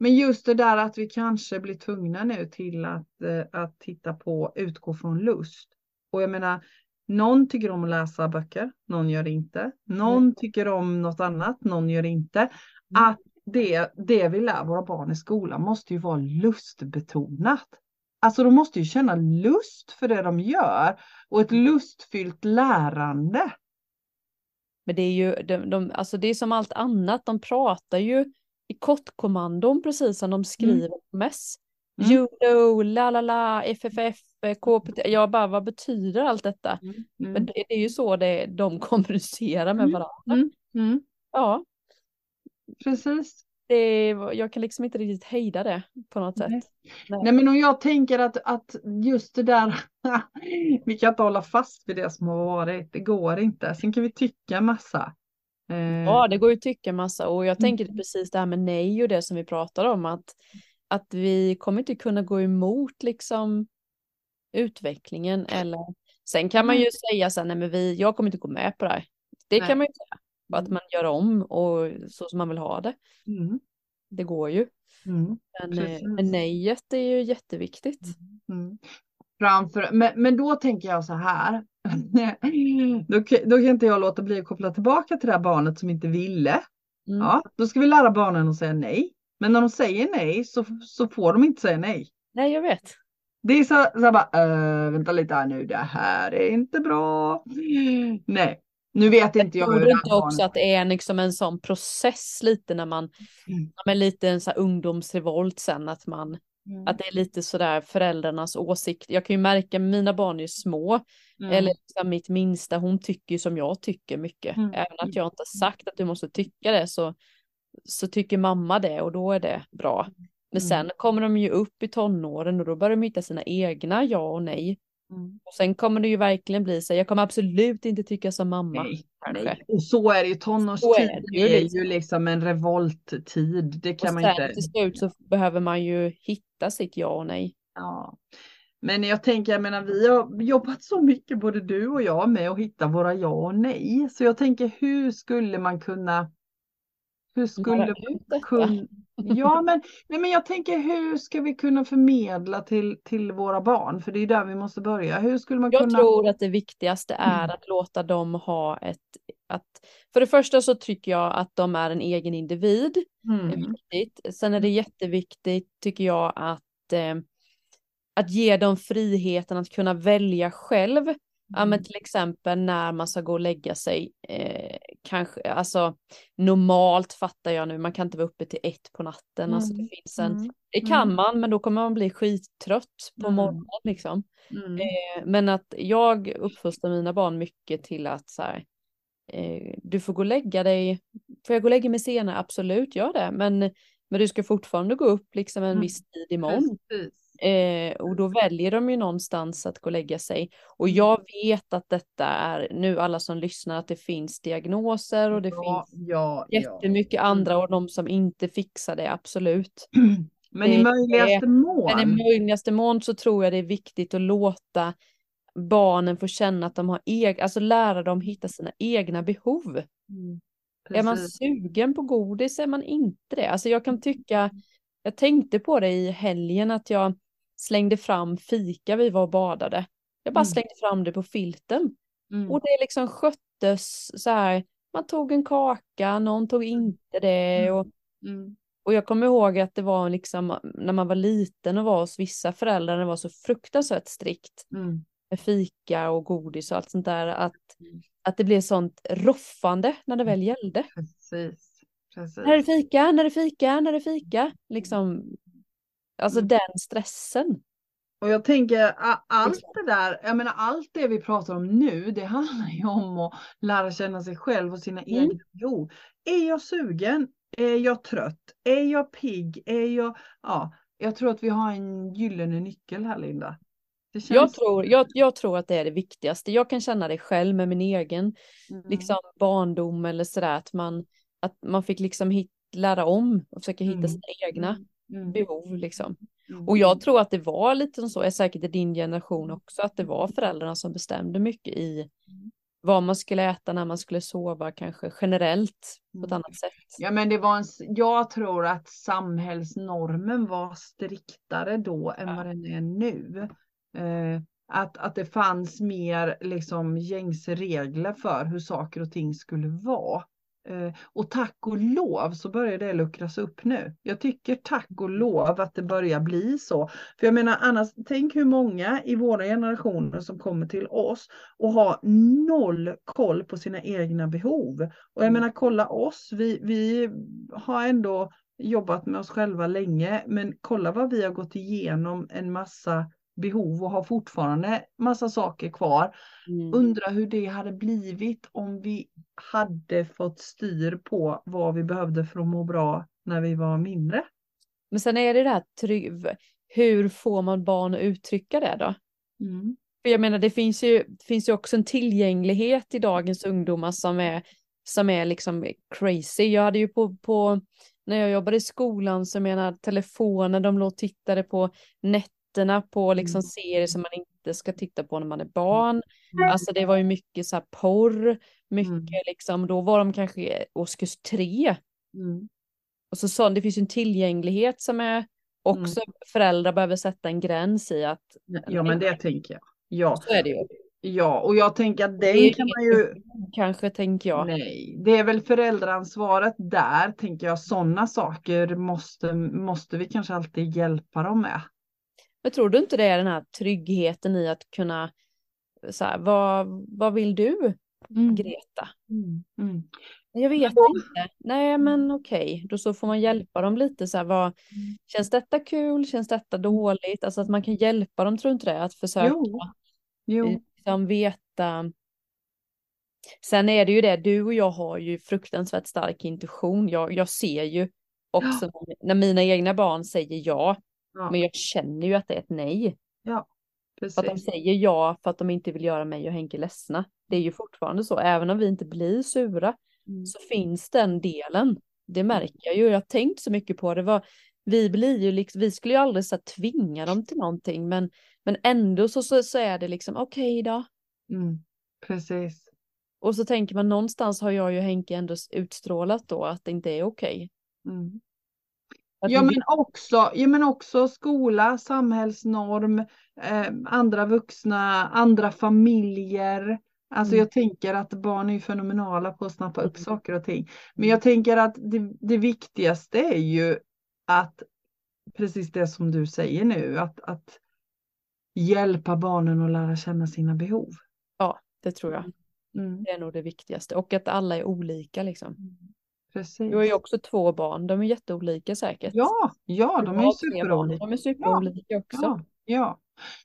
Men just det där att vi kanske blir tvungna nu till att, eh, att titta på, utgå från lust. Och jag menar, någon tycker om att läsa böcker, någon gör det inte. Någon tycker om något annat, någon gör det inte. Mm. Att det, det vi lär våra barn i skolan måste ju vara lustbetonat. Alltså de måste ju känna lust för det de gör och ett lustfyllt lärande. Men det är ju, de, de, alltså det är som allt annat, de pratar ju i kortkommandon precis som de skriver på mess. Mm. You know, la la la, FFF, KPT. Jag bara, vad betyder allt detta? Mm. Men det, det är ju så det, de kommunicerar med Mm. varandra. Mm. Mm. Ja, Precis. det, jag kan liksom inte riktigt hejda det på något sätt. Nej. Nej men om jag tänker att, att just det där, vi kan inte hålla fast vid det som har varit, det går inte. Sen kan vi tycka massa. Eh, Ja, det går ju att tycka massa och jag tänker Mm. precis det här med nej och det som vi pratar om att, att vi kommer inte kunna gå emot liksom utvecklingen eller sen kan man ju säga så här, nej men vi, jag kommer inte gå med på det här. Det Nej. kan man ju säga, att Mm. man gör om och så som man vill ha det. Mm. Det går ju. Mm. Men, eh, men nejet är ju jätteviktigt. Mm. Framför, men, men då tänker jag så här. då, kan- då kan inte jag låta bli att koppla tillbaka till det här barnet som inte ville. Mm. Ja, då ska vi lära barnen att säga nej. Men när de säger nej så, så får de inte säga nej. Nej, jag vet. Det är så, så här bara, "Äh, vänta lite här nu, det här är inte bra. Nej, nu vet inte jag Tror hur det här också att det är liksom en sån process lite när man, Mm. men lite en sån ungdomsrevolt sen att man, Mm. Att det är lite sådär föräldrarnas åsikt. Jag kan ju märka, mina barn är ju små, mm. eller liksom mitt minsta, hon tycker ju som jag tycker mycket. Mm. Även att jag inte har sagt att du måste tycka det så, så tycker mamma det och då är det bra. Men sen mm. kommer de ju upp i tonåren och då börjar de hitta sina egna ja och nej. Mm. Och sen kommer det ju verkligen bli så, jag kommer absolut inte tycka som mamma. Nej, nej. Och så är det ju, tonårstid är det, är ju liksom en revolttid. Det kan och man sen inte. till slut så behöver man ju hitta sitt ja och nej. Ja. Men jag tänker, jag menar vi har jobbat så mycket både du och jag med att hitta våra ja och nej. Så jag tänker hur skulle man kunna hur skulle man kunna... Ja, men, nej, men jag tänker hur ska vi kunna förmedla till, till våra barn? För det är där vi måste börja. Hur skulle man jag kunna... tror att det viktigaste är mm. att låta dem ha ett... Att, för det första så tycker jag att de är en egen individ. Mm. Är viktigt. Sen är det jätteviktigt, tycker jag, att, eh, att ge dem friheten att kunna välja själv Ja men mm. till exempel när man ska gå och lägga sig, eh, kanske, alltså normalt fattar jag nu, man kan inte vara uppe till ett på natten, mm. alltså det mm, finns en, mm. det kan mm. man men då kommer man bli skittrött på morgonen liksom. Eh, men att jag uppfostrar mina barn mycket till att så här, eh, du får gå och lägga dig, får jag gå och lägga mig senare? Absolut, gör det, men, men du ska fortfarande gå upp liksom en viss tid imorgon. Precis. Eh, och då väljer de ju någonstans att gå och lägga sig. Och mm. jag vet att detta är, nu alla som lyssnar, att det finns diagnoser och det ja, finns ja, jättemycket ja. andra mm. och de som inte fixar det, absolut. Men i möjligaste mån. Men i möjligaste mån så tror jag det är viktigt att låta barnen få känna att de har egen, alltså lära dem hitta sina egna behov. Mm, är man sugen på godis är man inte det. Alltså jag kan tycka, jag tänkte på det i helgen att jag slängde fram fika, vi var och badade. Jag bara mm. slängde fram det på filten. Mm. Och det liksom sköttes så här, man tog en kaka, någon tog mm. inte det. Mm. Och, mm. och jag kommer ihåg att det var liksom när man var liten och var hos vissa föräldrar, det var så fruktansvärt strikt mm. med fika och godis och allt sånt där, att, att det blev sånt roffande när det väl gällde. Precis. Precis. När är det fika, när är det fika, när är det fika? Liksom, Alltså mm. den stressen. Och jag tänker allt det där, jag menar allt det vi pratar om nu, det handlar ju om att lära känna sig själv och sina mm. egna behov. Är jag sugen? Är jag trött? Är jag pigg? Är jag, ja, jag tror att vi har en gyllene nyckel här Linda. Känns... Jag, tror, jag, jag tror att det är det viktigaste. Jag kan känna det själv med min egen mm. liksom, barndom eller sådär, att man, att man fick liksom hit, lära om och försöka hitta mm. sina egna. Mm behov liksom. Mm. Och jag tror att det var lite så, är säkert i din generation också, att det var föräldrarna som bestämde mycket i mm. vad man skulle äta när man skulle sova, kanske generellt på ett mm. annat sätt. Ja, men det var en, jag tror att samhällsnormen var striktare då än ja. vad den är nu. Eh, att, att det fanns mer liksom gängse regler för hur saker och ting skulle vara. Eh, och tack och lov så börjar det luckras upp nu. Jag tycker tack och lov att det börjar bli så. För jag menar annars, tänk hur många i våra generationer som kommer till oss och har noll koll på sina egna behov. Och jag mm. menar kolla oss, vi, vi har ändå jobbat med oss själva länge, men kolla vad vi har gått igenom en massa behov och har fortfarande massa saker kvar. Mm. Undrar hur det hade blivit om vi hade fått styr på vad vi behövde för att må bra när vi var mindre. Men sen är det det här, hur får man barn att uttrycka det då? Mm. För jag menar det finns ju, det finns ju också en tillgänglighet i dagens ungdomar som är, som är liksom crazy. Jag hade ju på, på när jag jobbade i skolan så menar telefoner, de låg och tittade på net nätterna på liksom mm. serier som man inte ska titta på när man är barn. Mm. Alltså det var ju mycket så här porr, mycket mm. liksom, då var de kanske årskurs tre. Mm. Och så sa det finns ju en tillgänglighet som är också mm. föräldrar behöver sätta en gräns i att. Ja men det tänker jag. Ja. Så är det ju. Ja, och jag tänker att det kan man ju... Kanske tänker jag. Nej, det är väl föräldraansvaret där, tänker jag. Sådana saker måste, måste vi kanske alltid hjälpa dem med. Men tror du inte det är den här tryggheten i att kunna, så här, vad, vad vill du, mm. Greta? Mm. Mm. Jag vet då- inte. Nej men okej, då så får man hjälpa dem lite så här, vad, känns detta kul, känns detta dåligt? Alltså att man kan hjälpa dem, tror du inte det? Att försöka Jo. Jo. liksom veta. Sen är det ju det, du och jag har ju fruktansvärt stark intuition. Jag, jag ser ju också när mina egna barn säger ja, Ja. men jag känner ju att det är ett nej. För att de Precis. säger ja för att de inte vill göra mig och Henke ledsna. Det är ju fortfarande så, även om vi inte blir sura Mm. så finns den delen. Det märker jag ju. Jag har tänkt så mycket på det. Var, vi blir ju liksom, vi skulle ju aldrig så tvinga dem till någonting, men, men ändå så, så, så är det liksom okej då. Mm. Precis. Och så tänker man någonstans har jag ju Henke ändå utstrålat då att det inte är okej. Mm. Ja men, också, ja men också skola, samhällsnorm, eh, andra vuxna, andra familjer. Alltså Mm. jag tänker att barn är fenomenala på att snappa upp Mm. saker och ting. Men jag tänker att det, det viktigaste är ju att, precis det som du säger nu, att, att hjälpa barnen att lära känna sina behov. Ja, det tror jag. Mm. Det är nog det viktigaste. Och att alla är olika liksom. Precis. Du har ju också två barn, de är jätteolika säkert. Ja, ja, de är superolika. De är superolika också. Ja, ja.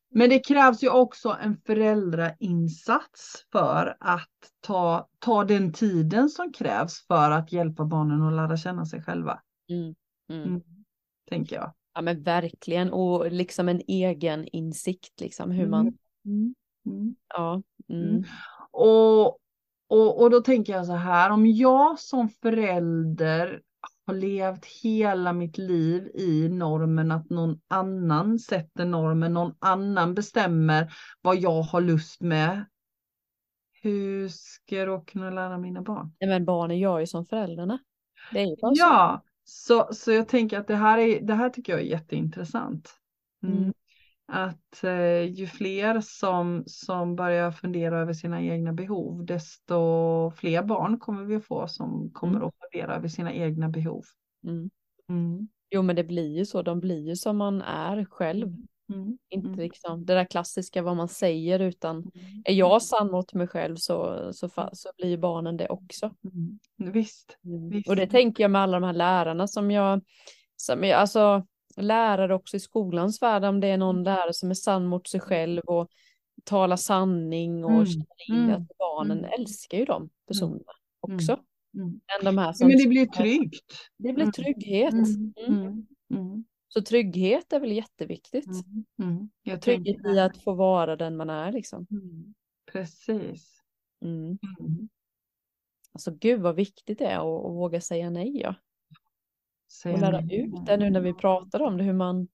Men det krävs ju också en föräldrainsats för att ta, ta den tiden som krävs för att hjälpa barnen att lära känna sig själva, Mm. Mm. Mm. tänker jag. Ja men verkligen och liksom en egen insikt liksom hur man, Mm. Mm. ja. Mm. Mm. Och, och, och då tänker jag så här, om jag som förälder har levt hela mitt liv i normen att någon annan sätter normen, någon annan bestämmer vad jag har lust med. Hur ska jag då kunna lära mina barn? Nej, men barnen gör ju som föräldrarna. Det är ju bara så. Ja, så, så jag tänker att det här, är, det här tycker jag är jätteintressant. Mm. Mm. Att eh, ju fler som, som börjar fundera över sina egna behov, desto fler barn kommer vi att få som kommer Mm. att fundera över sina egna behov. Mm. Mm. Jo men det blir ju så, de blir ju som man är själv. Mm. Inte Mm. liksom det där klassiska vad man säger utan Mm. är jag sann mot mig själv så, så, så blir barnen det också. Visst. Visst. Och det tänker jag med alla de här lärarna som jag, som jag, alltså lärare också i skolans värld, om det är någon lärare som är sann mot sig själv och talar sanning och Mm, känner in mm, att barnen mm. älskar ju de personerna mm, också. Mm. Än de här som, men det blir tryggt. det blir Mm, trygghet. Mm. Mm. Mm. Mm. Så trygghet är väl jätteviktigt. Mm. Mm. Jag Trygghet i att få vara den man är liksom. Mm. Precis. Mm. Mm. Alltså gud vad viktigt det är att, att våga säga nej ja. Och lära ut det nu när vi pratar om det, hur man,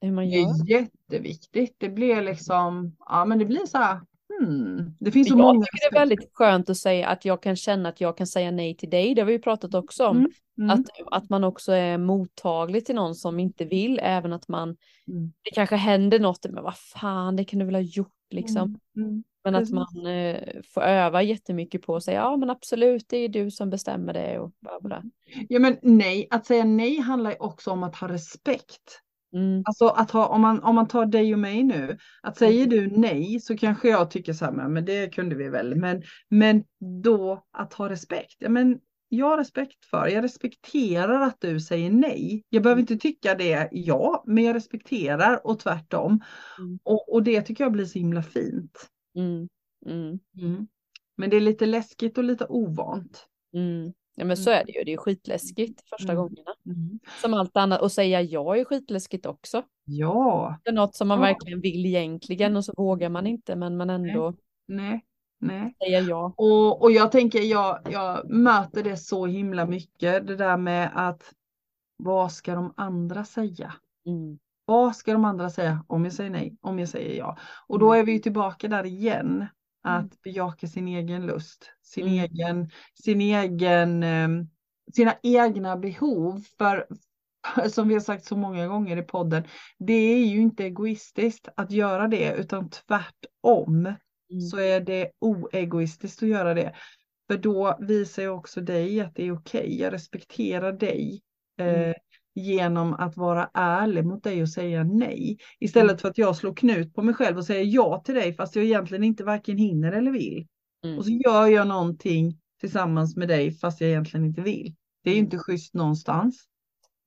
hur man Det gör. är jätteviktigt. Det blir liksom, ja men det blir så här, hmm. Det finns så Jag många tycker det är väldigt skönt att säga att jag kan känna att jag kan säga nej till dig. Det har vi ju pratat också om. Mm, mm, Att, att man också är mottaglig till någon som inte vill, även att man, mm, det kanske händer något, men vad fan, det kan du väl ha gjort liksom. mm, mm. Men att man eh, får öva jättemycket på att säga, ja men absolut, det är du som bestämmer det och bla bla. Ja men nej, att säga nej handlar ju också om att ha respekt. Mm, Alltså att ha, om man, om man tar dig och mig nu, att säger du nej så kanske jag tycker så här, men, det kunde vi väl, men, men då att ha respekt, ja men jag har respekt för, jag respekterar att du säger nej. Jag behöver inte tycka det, ja, men jag respekterar och tvärtom. Mm. Och, och det tycker jag blir så himla fint. mm, mm, Mm. Men det är lite läskigt och lite ovant. mm. Ja men så är det ju, det är skitläskigt första Mm. gångerna. Mm. Som allt annat, och säga ja är skitläskigt också. Ja, Det är något som man Ja. verkligen vill egentligen och så vågar man inte men man ändå nej, nej. säger ja. Och, och jag tänker, jag, jag möter det så himla mycket, det där med att vad ska de andra säga? Mm. Vad ska de andra säga om jag säger nej, om jag säger ja? Och då Mm. är vi ju tillbaka där igen, att bejaka sin egen lust, sin Mm. egen, sin egen, ehm, sina egna behov. För som vi har sagt så många gånger i podden, det är ju inte egoistiskt att göra det, utan tvärtom Mm. så är det oegoistiskt att göra det. För då visar jag också dig att det är okej. Jag respekterar dig eh, Mm. Genom att vara ärlig mot dig och säga nej. Istället Mm. för att jag slår knut på mig själv och säger ja till dig fast jag egentligen inte varken hinner eller vill. Mm. Och så gör jag någonting tillsammans med dig fast jag egentligen inte vill. Det är ju inte schysst någonstans.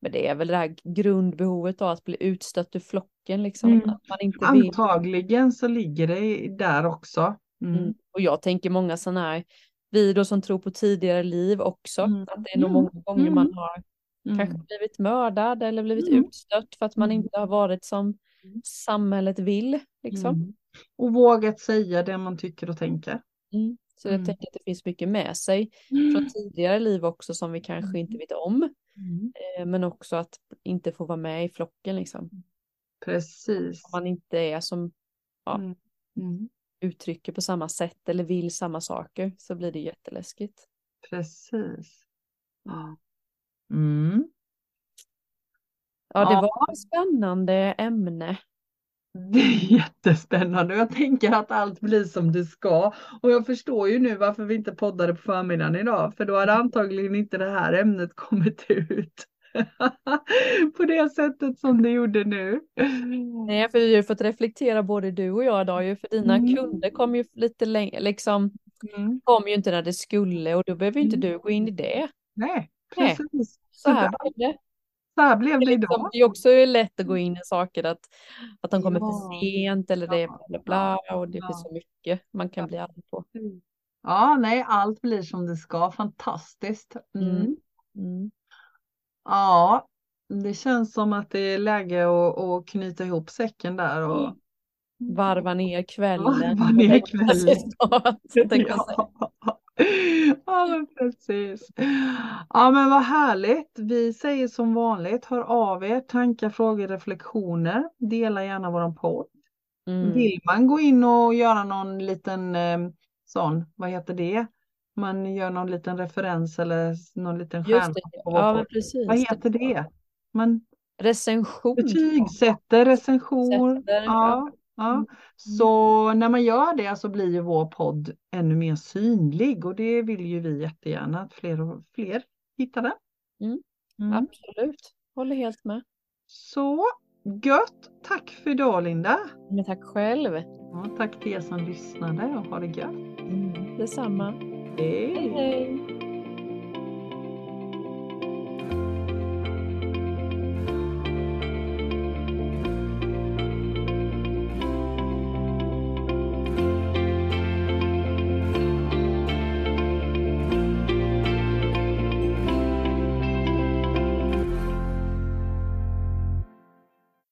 Men det är väl det här grundbehovet av att bli utstött ur flocken liksom. Mm. Att man inte vill. Antagligen så ligger det där också. Mm. Mm. Och jag tänker många sådana här, vi då som tror på tidigare liv också, Mm. att det är nog Mm. många gånger Mm. man har Mm. kanske blivit mördad eller blivit Mm. utstött för att man Mm. inte har varit som samhället vill. Liksom. Mm. Och vågat säga det man tycker och tänker. Mm. Så jag Mm. tänker att det finns mycket med sig från tidigare liv också som vi kanske inte vet om. Mm. Eh, Men också att inte få vara med i flocken liksom. Precis. Om man inte är som ja. Mm. Mm. uttrycker på samma sätt eller vill samma saker så blir det jätteläskigt. Precis. Mm. Mm. Ja, det Ja. var ett spännande ämne. Det är jättespännande och jag tänker att allt blir som det ska. Och jag förstår ju nu varför vi inte poddade på förmiddagen idag, för då hade antagligen inte det här ämnet kommit ut på det sättet som det gjorde nu. Nej, för vi har ju fått reflektera både du och jag idag ju, för dina Mm. kunder kom ju lite längre, liksom Mm. kom ju inte när det skulle och då behöver inte Mm. du gå in i det. Nej, Nej. precis. Så här blev det. så här blev det Liksom, idag. det är också lätt att gå in i saker att, att de kommer Ja. för sent eller det är bla bla bla och det Ja. finns så mycket man kan bli arg på. Ja, nej, allt blir som det ska. Fantastiskt. Mm. Mm. Mm. Ja, det känns som att det är läge att, att knyta ihop säcken där. Och... Mm. Varva ner kvällen. Varva ner kvällen. Ja. ja, men precis. Ja, men vad härligt. Vi säger som vanligt, hör av er, tankar, frågor, reflektioner. Dela gärna våran podd. Mm. Vill man gå in och göra någon liten eh, sån, vad heter det? Man gör någon liten referens eller någon liten Just stjärna Ja, men precis. Vad heter det? Man Recension. betygsätter, recension. Sätter, Ja, ja. Mm. Så när man gör det så blir ju vår podd ännu mer synlig och det vill ju vi jättegärna att fler och fler hittar den. Mm. Mm. Absolut. Håller helt med. Så gött. Tack för idag Linda. Men tack själv. Ja, tack till er som lyssnade och ha det gött. Mm. Detsamma. Hej. Hej hej.